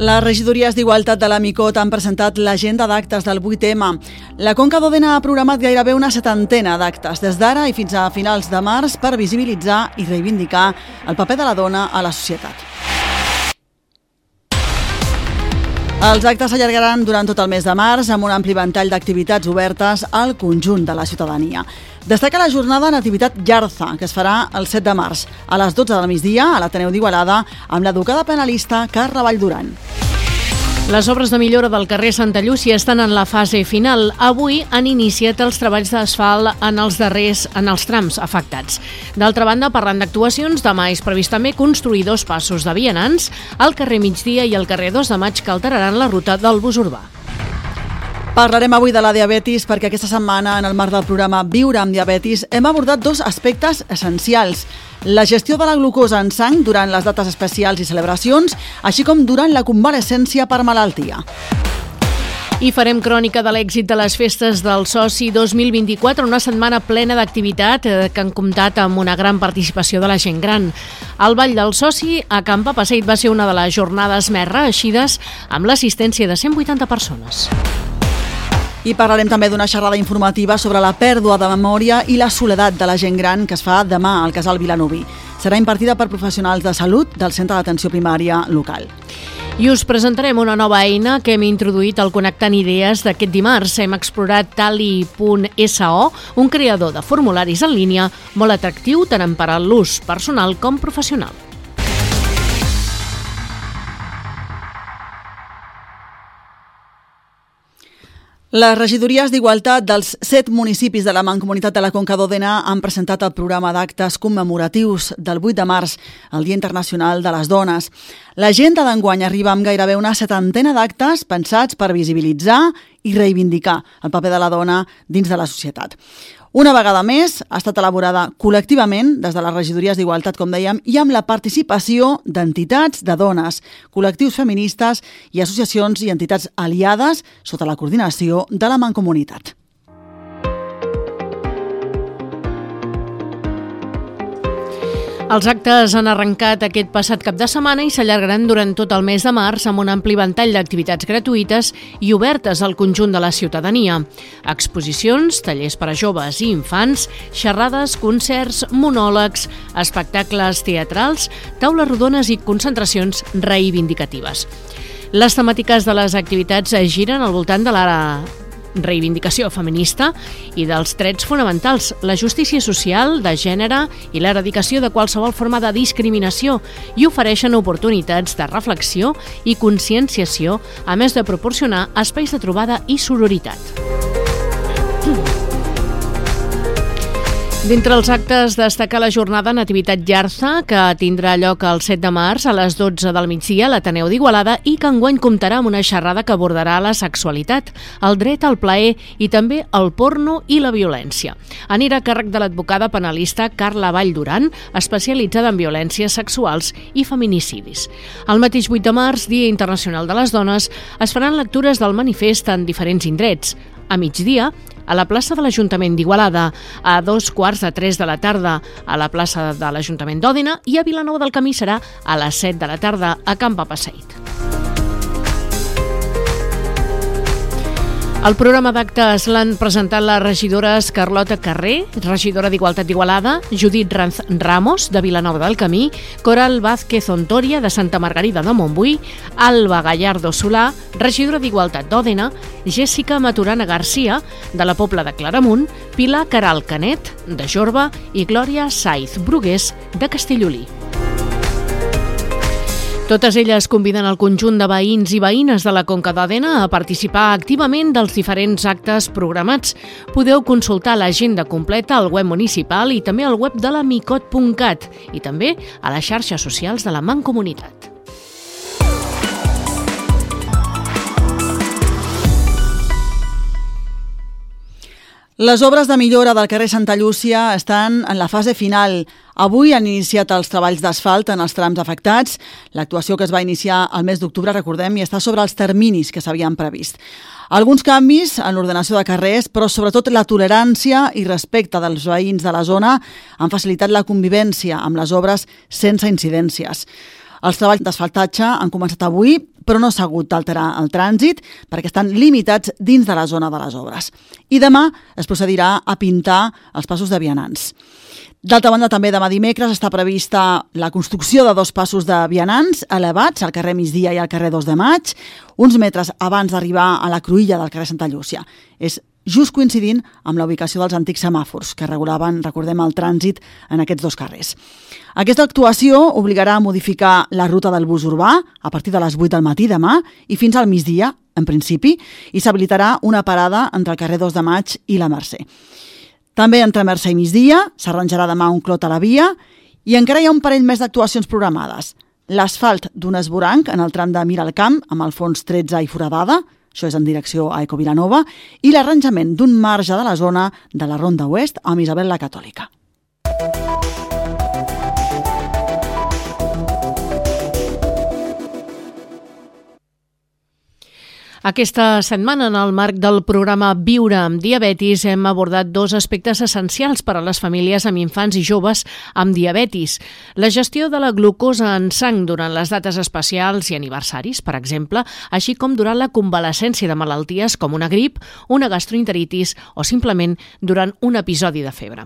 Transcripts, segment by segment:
Les regidories d'Igualtat de la Micot han presentat l'agenda d'actes del 8M. La Conca d'Òdena ha programat gairebé una setantena d'actes des d'ara i fins a finals de març per visibilitzar i reivindicar el paper de la dona a la societat. Els actes s'allargaran durant tot el mes de març amb un ampli ventall d'activitats obertes al conjunt de la ciutadania. Destaca la jornada Nativitat Llarza, que es farà el 7 de març, a les 12 del migdia a l'Ateneu d'Igualada, amb l'educada penalista Carla Vallduran. Les obres de millora del carrer Santa Llúcia estan en la fase final. Avui han iniciat els treballs d'asfalt en els darrers en els trams afectats. D'altra banda, parlant d'actuacions, demà és previst també construir dos passos de vianants al carrer Migdia i al carrer 2 de maig que alteraran la ruta del bus urbà. Parlarem avui de la diabetis perquè aquesta setmana, en el marc del programa Viure amb diabetis, hem abordat dos aspectes essencials. La gestió de la glucosa en sang durant les dates especials i celebracions, així com durant la convalescència per malaltia. I farem crònica de l'èxit de les festes del Soci 2024, una setmana plena d'activitat eh, que han comptat amb una gran participació de la gent gran. El Ball del Soci a Campa Passeig va ser una de les jornades més reeixides amb l'assistència de 180 persones. I parlarem també d'una xerrada informativa sobre la pèrdua de memòria i la soledat de la gent gran que es fa demà al Casal Vilanovi. Serà impartida per professionals de salut del Centre d'Atenció Primària local. I us presentarem una nova eina que hem introduït al Connectant Idees d'aquest dimarts. Hem explorat tali.so, un creador de formularis en línia molt atractiu tant per a l'ús personal com professional. Les regidories d'Igualtat dels set municipis de la Mancomunitat de la Conca d'Òdena han presentat el programa d'actes commemoratius del 8 de març, el Dia Internacional de les Dones. L'agenda d'enguany arriba amb gairebé una setantena d'actes pensats per visibilitzar i reivindicar el paper de la dona dins de la societat. Una vegada més, ha estat elaborada col·lectivament des de les regidories d'Igualtat, com dèiem, i amb la participació d'entitats de dones, col·lectius feministes i associacions i entitats aliades sota la coordinació de la Mancomunitat. Els actes han arrencat aquest passat cap de setmana i s'allargaran durant tot el mes de març amb un ampli ventall d'activitats gratuïtes i obertes al conjunt de la ciutadania. Exposicions, tallers per a joves i infants, xerrades, concerts, monòlegs, espectacles teatrals, taules rodones i concentracions reivindicatives. Les temàtiques de les activitats giren al voltant de la reivindicació feminista i dels drets fonamentals, la justícia social, de gènere i l'eradicació de qualsevol forma de discriminació i ofereixen oportunitats de reflexió i conscienciació, a més de proporcionar espais de trobada i sororitat. Mm. D'entre els actes, destaca la jornada Nativitat Llarza, que tindrà lloc el 7 de març a les 12 del migdia a l'Ateneu d'Igualada i que enguany comptarà amb una xerrada que abordarà la sexualitat, el dret al plaer i també el porno i la violència. Anirà a càrrec de l'advocada penalista Carla Vall Duran, especialitzada en violències sexuals i feminicidis. El mateix 8 de març, Dia Internacional de les Dones, es faran lectures del manifest en diferents indrets. A migdia, a la plaça de l'Ajuntament d'Igualada, a dos quarts de tres de la tarda a la plaça de l'Ajuntament d'Òdena i a Vilanova del Camí serà a les 7 de la tarda a Camp Papaseit. El programa d'actes l'han presentat les regidores Carlota Carré, regidora d'Igualtat d'Igualada, Judit Ranz Ramos, de Vilanova del Camí, Coral Vázquez Ontoria, de Santa Margarida de Montbui, Alba Gallardo Solà, regidora d'Igualtat d'Òdena, Jessica Maturana Garcia, de la Pobla de Claramunt, Pilar Caral Canet, de Jorba, i Glòria Saiz Brugués, de Castellolí. Totes elles conviden el conjunt de veïns i veïnes de la Conca d'Òdena a participar activament dels diferents actes programats. Podeu consultar l'agenda completa al web municipal i també al web de la micot.cat i també a les xarxes socials de la Mancomunitat. Les obres de millora del carrer Santa Llúcia estan en la fase final. Avui han iniciat els treballs d'asfalt en els trams afectats. L'actuació que es va iniciar el mes d'octubre, recordem, i està sobre els terminis que s'havien previst. Alguns canvis en l'ordenació de carrers, però sobretot la tolerància i respecte dels veïns de la zona han facilitat la convivència amb les obres sense incidències. Els treballs d'asfaltatge han començat avui, però no s'ha hagut d'alterar el trànsit perquè estan limitats dins de la zona de les obres. I demà es procedirà a pintar els passos de vianants. D'altra banda, també demà dimecres està prevista la construcció de dos passos de vianants elevats al carrer Migdia i al carrer 2 de maig, uns metres abans d'arribar a la cruïlla del carrer Santa Llúcia. És just coincidint amb la ubicació dels antics semàfors que regulaven, recordem, el trànsit en aquests dos carrers. Aquesta actuació obligarà a modificar la ruta del bus urbà a partir de les 8 del matí demà i fins al migdia, en principi, i s'habilitarà una parada entre el carrer 2 de maig i la Mercè. També entre Mercè i migdia s'arranjarà demà un clot a la via i encara hi ha un parell més d'actuacions programades. L'asfalt d'un esboranc en el tram de Miralcamp, amb el fons 13 i foradada, això és en direcció a Eco Vilanova, i l'arranjament d'un marge de la zona de la Ronda Oest amb Isabel la Catòlica. Aquesta setmana, en el marc del programa Viure amb diabetis, hem abordat dos aspectes essencials per a les famílies amb infants i joves amb diabetis. La gestió de la glucosa en sang durant les dates especials i aniversaris, per exemple, així com durant la convalescència de malalties com una grip, una gastroenteritis o simplement durant un episodi de febre.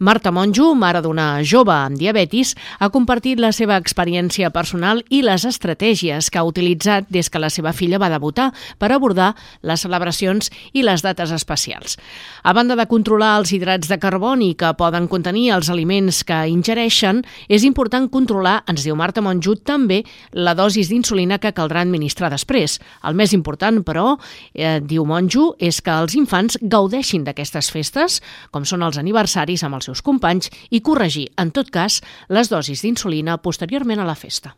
Marta Monjo, mare d'una jove amb diabetis, ha compartit la seva experiència personal i les estratègies que ha utilitzat des que la seva filla va debutar per abordar les celebracions i les dates especials. A banda de controlar els hidrats de carboni que poden contenir els aliments que ingereixen, és important controlar, ens diu Marta Monjo, també la dosis d'insulina que caldrà administrar després. El més important, però, eh, diu Monjo, és que els infants gaudeixin d'aquestes festes, com són els aniversaris amb els seus companys i corregir, en tot cas, les dosis d'insulina posteriorment a la festa.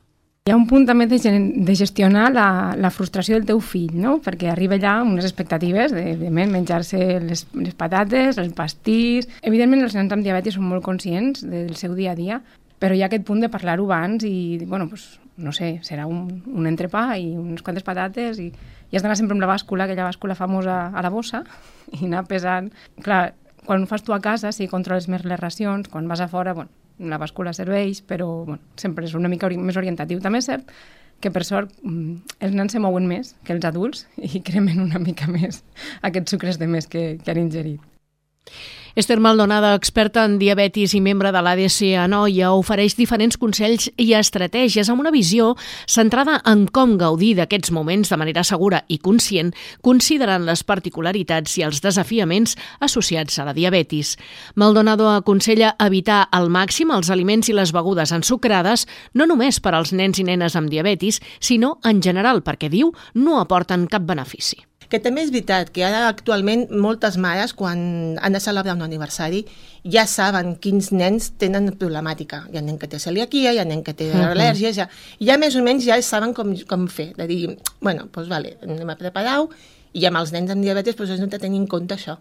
Hi ha un punt també de, de gestionar la, la frustració del teu fill, no? perquè arriba allà amb unes expectatives de, de menjar-se les, les patates, els pastís... Evidentment els nens amb diabetis són molt conscients del seu dia a dia, però hi ha aquest punt de parlar-ho abans i, bueno, pues, no sé, serà un, un entrepà i unes quantes patates i, i has d'anar sempre amb la bàscula, aquella bàscula famosa a la bossa, i anar pesant. Clar, quan ho fas tu a casa sí controles més les racions, quan vas a fora, bueno, la bàscula serveix, però bueno, sempre és una mica ori més orientatiu. També és cert que per sort mm, els nens se mouen més que els adults i cremen una mica més aquests sucres de més que, que han ingerit. Esther Maldonada, experta en diabetis i membre de l'ADC a Noia, ofereix diferents consells i estratègies amb una visió centrada en com gaudir d'aquests moments de manera segura i conscient, considerant les particularitats i els desafiaments associats a la diabetis. Maldonado aconsella evitar al màxim els aliments i les begudes ensucrades, no només per als nens i nenes amb diabetis, sinó en general perquè, diu, no aporten cap benefici. Que també és veritat que ara actualment moltes mares, quan han de celebrar un aniversari, ja saben quins nens tenen problemàtica. Hi ha nen que té celiaquia, hi ha nen que té uh -huh. al·lèrgies, ja, ja més o menys ja saben com, com fer, de dir, bueno, doncs vale, anem a preparar-ho, i amb els nens amb diabetes doncs hem de tenir en compte això.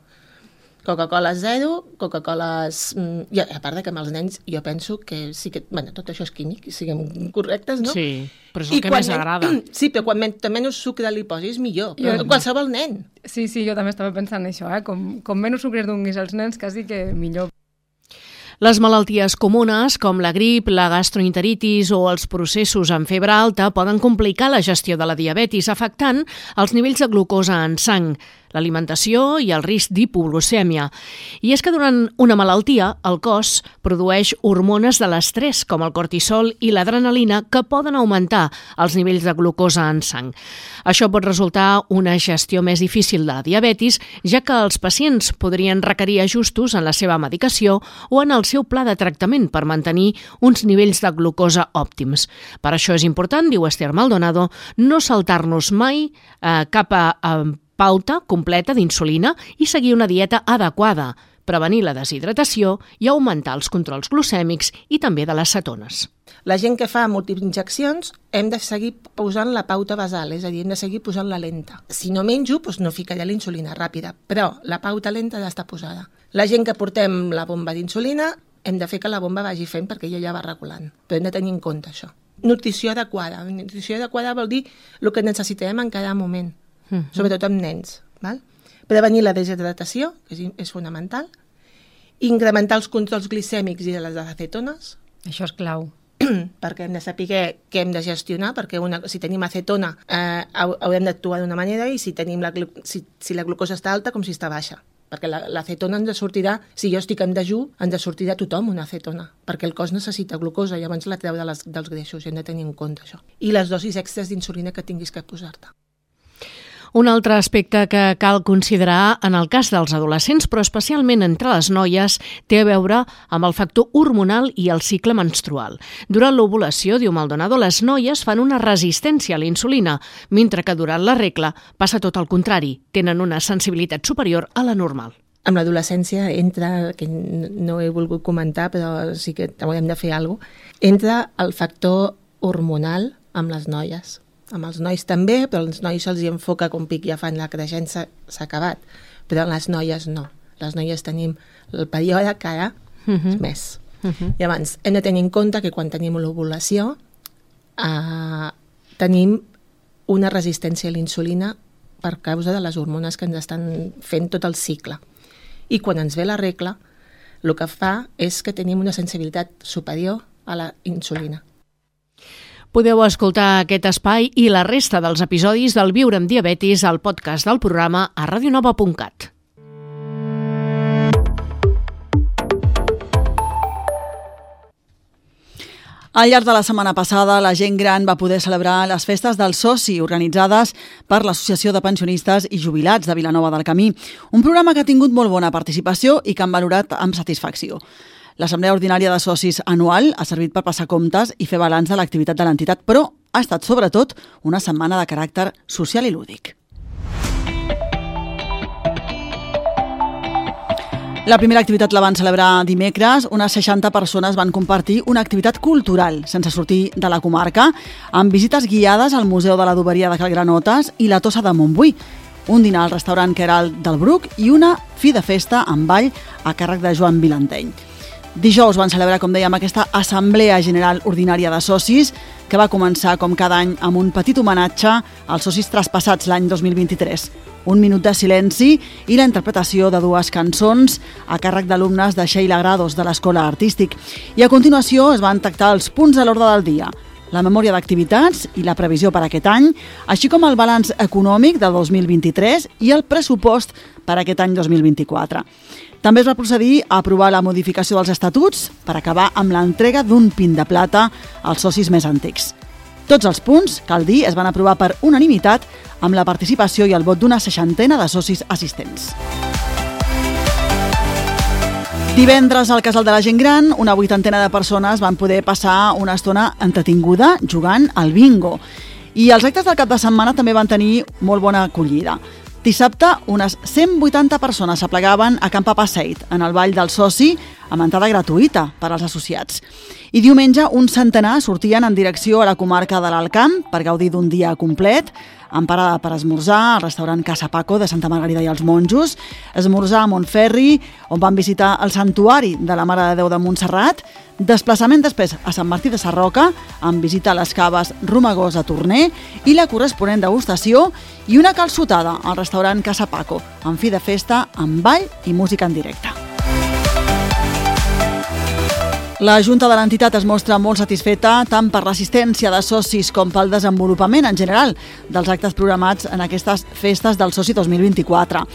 Coca-Cola zero, Coca-Cola... Mm, I a part de que amb els nens jo penso que sí que... bueno, tot això és químic, siguem correctes, no? Sí, però és el I que més agrada. Sí, però quan men, menys sucre li posis millor, però jo, qualsevol nen. Sí, sí, jo també estava pensant en això, eh? com, com menys sucre donguis als nens, quasi que millor. Les malalties comunes, com la grip, la gastroenteritis o els processos amb febre alta, poden complicar la gestió de la diabetis, afectant els nivells de glucosa en sang l'alimentació i el risc d'hipoglucèmia. I és que durant una malaltia el cos produeix hormones de l'estrès com el cortisol i l'adrenalina que poden augmentar els nivells de glucosa en sang. Això pot resultar una gestió més difícil de la diabetis, ja que els pacients podrien requerir ajustos en la seva medicació o en el seu pla de tractament per mantenir uns nivells de glucosa òptims. Per això és important, diu Esther Maldonado, no saltar-nos mai eh, cap a, a pauta completa d'insulina i seguir una dieta adequada, prevenir la deshidratació i augmentar els controls glucèmics i també de les cetones. La gent que fa múltiples injeccions hem de seguir posant la pauta basal, és a dir, hem de seguir posant la lenta. Si no menjo, doncs no ficaré la insulina ràpida, però la pauta lenta ha d'estar posada. La gent que portem la bomba d'insulina hem de fer que la bomba vagi fent perquè ella ja va regulant, però hem de tenir en compte això. Nutrició adequada. Nutrició adequada vol dir el que necessitem en cada moment -huh. Mhm. sobretot amb nens. Val? Prevenir la deshidratació, que és, és fonamental, incrementar els controls glicèmics i de les acetones. Això és clau. perquè hem de saber què hem de gestionar, perquè una, si tenim acetona eh, haurem d'actuar d'una manera i si, tenim la, si, si la glucosa està alta com si està baixa perquè l'acetona ens sortirà, si jo estic en dejú, ens sortirà tothom una acetona, perquè el cos necessita glucosa i abans la treu de les, dels greixos, i hem de tenir en compte això. I les dosis extres d'insulina que tinguis que posar-te. Un altre aspecte que cal considerar en el cas dels adolescents, però especialment entre les noies, té a veure amb el factor hormonal i el cicle menstrual. Durant l'ovulació, diu Maldonado, les noies fan una resistència a la insulina, mentre que durant la regla passa tot el contrari, tenen una sensibilitat superior a la normal amb l'adolescència entra, que no he volgut comentar, però sí que haurem de fer alguna cosa, entra el factor hormonal amb les noies amb els nois també, però als nois se'ls enfoca com pic ja fan la creixença, s'ha acabat. Però les noies no. Les noies tenim el període que ara uh mhm. -huh. més. Uh. -huh. I abans hem de tenir en compte que quan tenim l'ovulació eh, tenim una resistència a l'insulina per causa de les hormones que ens estan fent tot el cicle. I quan ens ve la regla, el que fa és que tenim una sensibilitat superior a la insulina. Podeu escoltar aquest espai i la resta dels episodis del Viure amb Diabetis al podcast del programa a radionova.cat. Al llarg de la setmana passada, la gent gran va poder celebrar les festes del soci organitzades per l'Associació de Pensionistes i Jubilats de Vilanova del Camí, un programa que ha tingut molt bona participació i que han valorat amb satisfacció. L'Assemblea Ordinària de Socis anual ha servit per passar comptes i fer balanç de l'activitat de l'entitat, però ha estat sobretot una setmana de caràcter social i lúdic. La primera activitat la van celebrar dimecres. Unes 60 persones van compartir una activitat cultural sense sortir de la comarca, amb visites guiades al Museu de la Doberia de Calgranotes i la Tossa de Montbui, un dinar al restaurant Queral del Bruc i una fi de festa amb ball a càrrec de Joan Vilanteny. Dijous van celebrar, com dèiem, aquesta Assemblea General Ordinària de Socis, que va començar, com cada any, amb un petit homenatge als socis traspassats l'any 2023. Un minut de silenci i la interpretació de dues cançons a càrrec d'alumnes de Sheila Grados de l'Escola Artístic. I a continuació es van tactar els punts a l'ordre del dia la memòria d'activitats i la previsió per aquest any, així com el balanç econòmic de 2023 i el pressupost per aquest any 2024. També es va procedir a aprovar la modificació dels estatuts per acabar amb l'entrega d'un pin de plata als socis més antics. Tots els punts, cal dir, es van aprovar per unanimitat amb la participació i el vot d'una seixantena de socis assistents. Divendres al Casal de la Gent Gran, una vuitantena de persones van poder passar una estona entretinguda jugant al bingo. I els actes del cap de setmana també van tenir molt bona acollida. Dissabte, unes 180 persones s'aplegaven a Camp Papaseit, en el Vall del Soci, amb entrada gratuïta per als associats. I diumenge, un centenar sortien en direcció a la comarca de l'Alcamp per gaudir d'un dia complet, amb parada per esmorzar al restaurant Casa Paco de Santa Margarida i els Monjos, esmorzar a Montferri, on van visitar el santuari de la Mare de Déu de Montserrat, desplaçament després a Sant Martí de Sarroca, amb visita a les caves Romagós a Torner i la corresponent degustació i una calçotada al restaurant Casa Paco, amb fi de festa amb ball i música en directe. La Junta de l'entitat es mostra molt satisfeta tant per l'assistència de socis com pel desenvolupament en general dels actes programats en aquestes festes del soci 2024.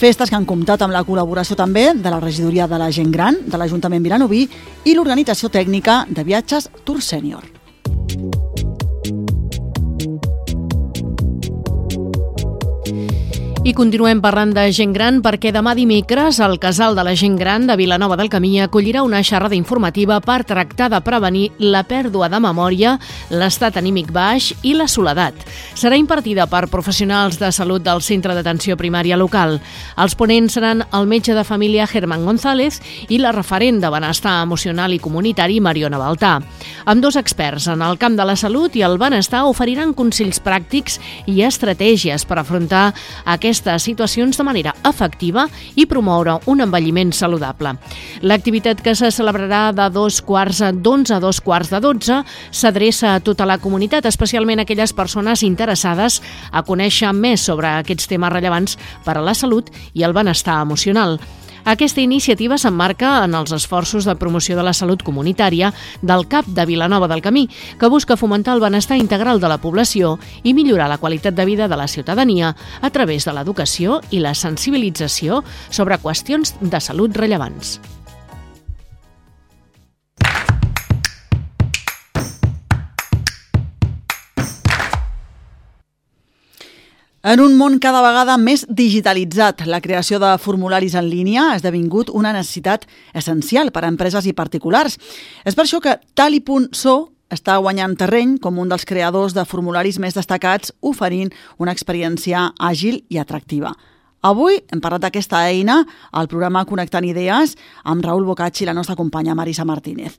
Festes que han comptat amb la col·laboració també de la regidoria de la gent gran de l'Ajuntament Vilanoví i l'organització tècnica de viatges Tour Sènior. I continuem parlant de gent gran perquè demà dimecres el Casal de la Gent Gran de Vilanova del Camí acollirà una xerrada informativa per tractar de prevenir la pèrdua de memòria, l'estat anímic baix i la soledat. Serà impartida per professionals de salut del Centre d'Atenció Primària local. Els ponents seran el metge de família Germán González i la referent de benestar emocional i comunitari Mariona Baltà. Amb dos experts en el camp de la salut i el benestar oferiran consells pràctics i estratègies per afrontar aquest aquestes situacions de manera efectiva i promoure un envelliment saludable. L'activitat que se celebrarà de dos quarts d'onze a dos quarts de dotze s'adreça a tota la comunitat, especialment a aquelles persones interessades a conèixer més sobre aquests temes rellevants per a la salut i el benestar emocional. Aquesta iniciativa s'emmarca en els esforços de promoció de la salut comunitària del CAP de Vilanova del Camí, que busca fomentar el benestar integral de la població i millorar la qualitat de vida de la ciutadania a través de l'educació i la sensibilització sobre qüestions de salut rellevants. En un món cada vegada més digitalitzat, la creació de formularis en línia ha esdevingut una necessitat essencial per a empreses i particulars. És per això que Tali.so està guanyant terreny com un dels creadors de formularis més destacats, oferint una experiència àgil i atractiva. Avui hem parlat d'aquesta eina al programa Connectant Idees amb Raül Bocacci i la nostra companya Marisa Martínez.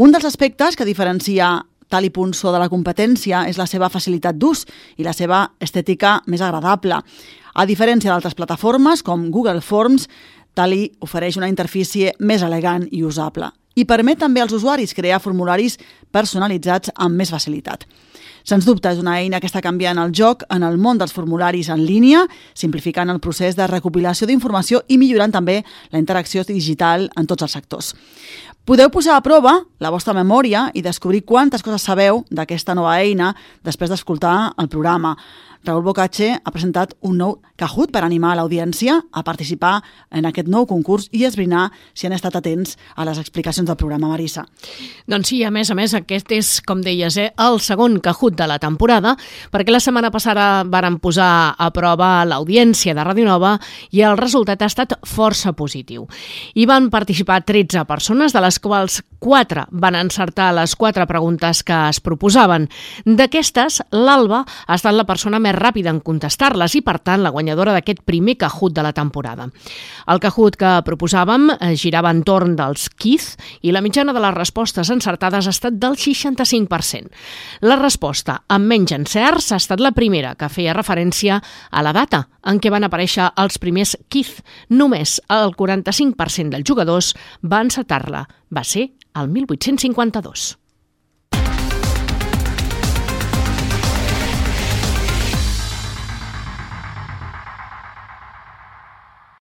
Un dels aspectes que diferencia tal i punt so de la competència és la seva facilitat d'ús i la seva estètica més agradable. A diferència d'altres plataformes com Google Forms, Tali ofereix una interfície més elegant i usable i permet també als usuaris crear formularis personalitzats amb més facilitat. Sens dubte, és una eina que està canviant el joc en el món dels formularis en línia, simplificant el procés de recopilació d'informació i millorant també la interacció digital en tots els sectors. Podeu posar a prova la vostra memòria i descobrir quantes coses sabeu d'aquesta nova eina després d'escoltar el programa. Raül Bocatxe ha presentat un nou Kahoot per animar l'audiència a participar en aquest nou concurs i esbrinar si han estat atents a les explicacions del programa Marisa. Doncs sí, a més a més, aquest és, com deies, eh, el segon Kahoot de la temporada, perquè la setmana passada varen posar a prova l'audiència de Ràdio Nova i el resultat ha estat força positiu. Hi van participar 13 persones, de les quals 4 van encertar les 4 preguntes que es proposaven. D'aquestes, l'Alba ha estat la persona més ràpida en contestar-les i, per tant, la guanyadora d'aquest primer Kahoot de la temporada. El Kahoot que proposàvem eh, girava entorn dels Keith i la mitjana de les respostes encertades ha estat del 65%. La resposta amb menys encerts ha estat la primera, que feia referència a la data en què van aparèixer els primers Keith. Només el 45% dels jugadors va encetar-la. Va ser el 1852.